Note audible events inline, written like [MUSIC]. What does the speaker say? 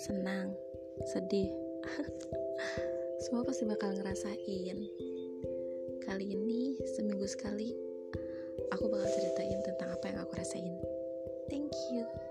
senang, sedih. [LAUGHS] Semua pasti bakal ngerasain. Kali ini seminggu sekali aku bakal ceritain tentang apa yang aku rasain. Thank you.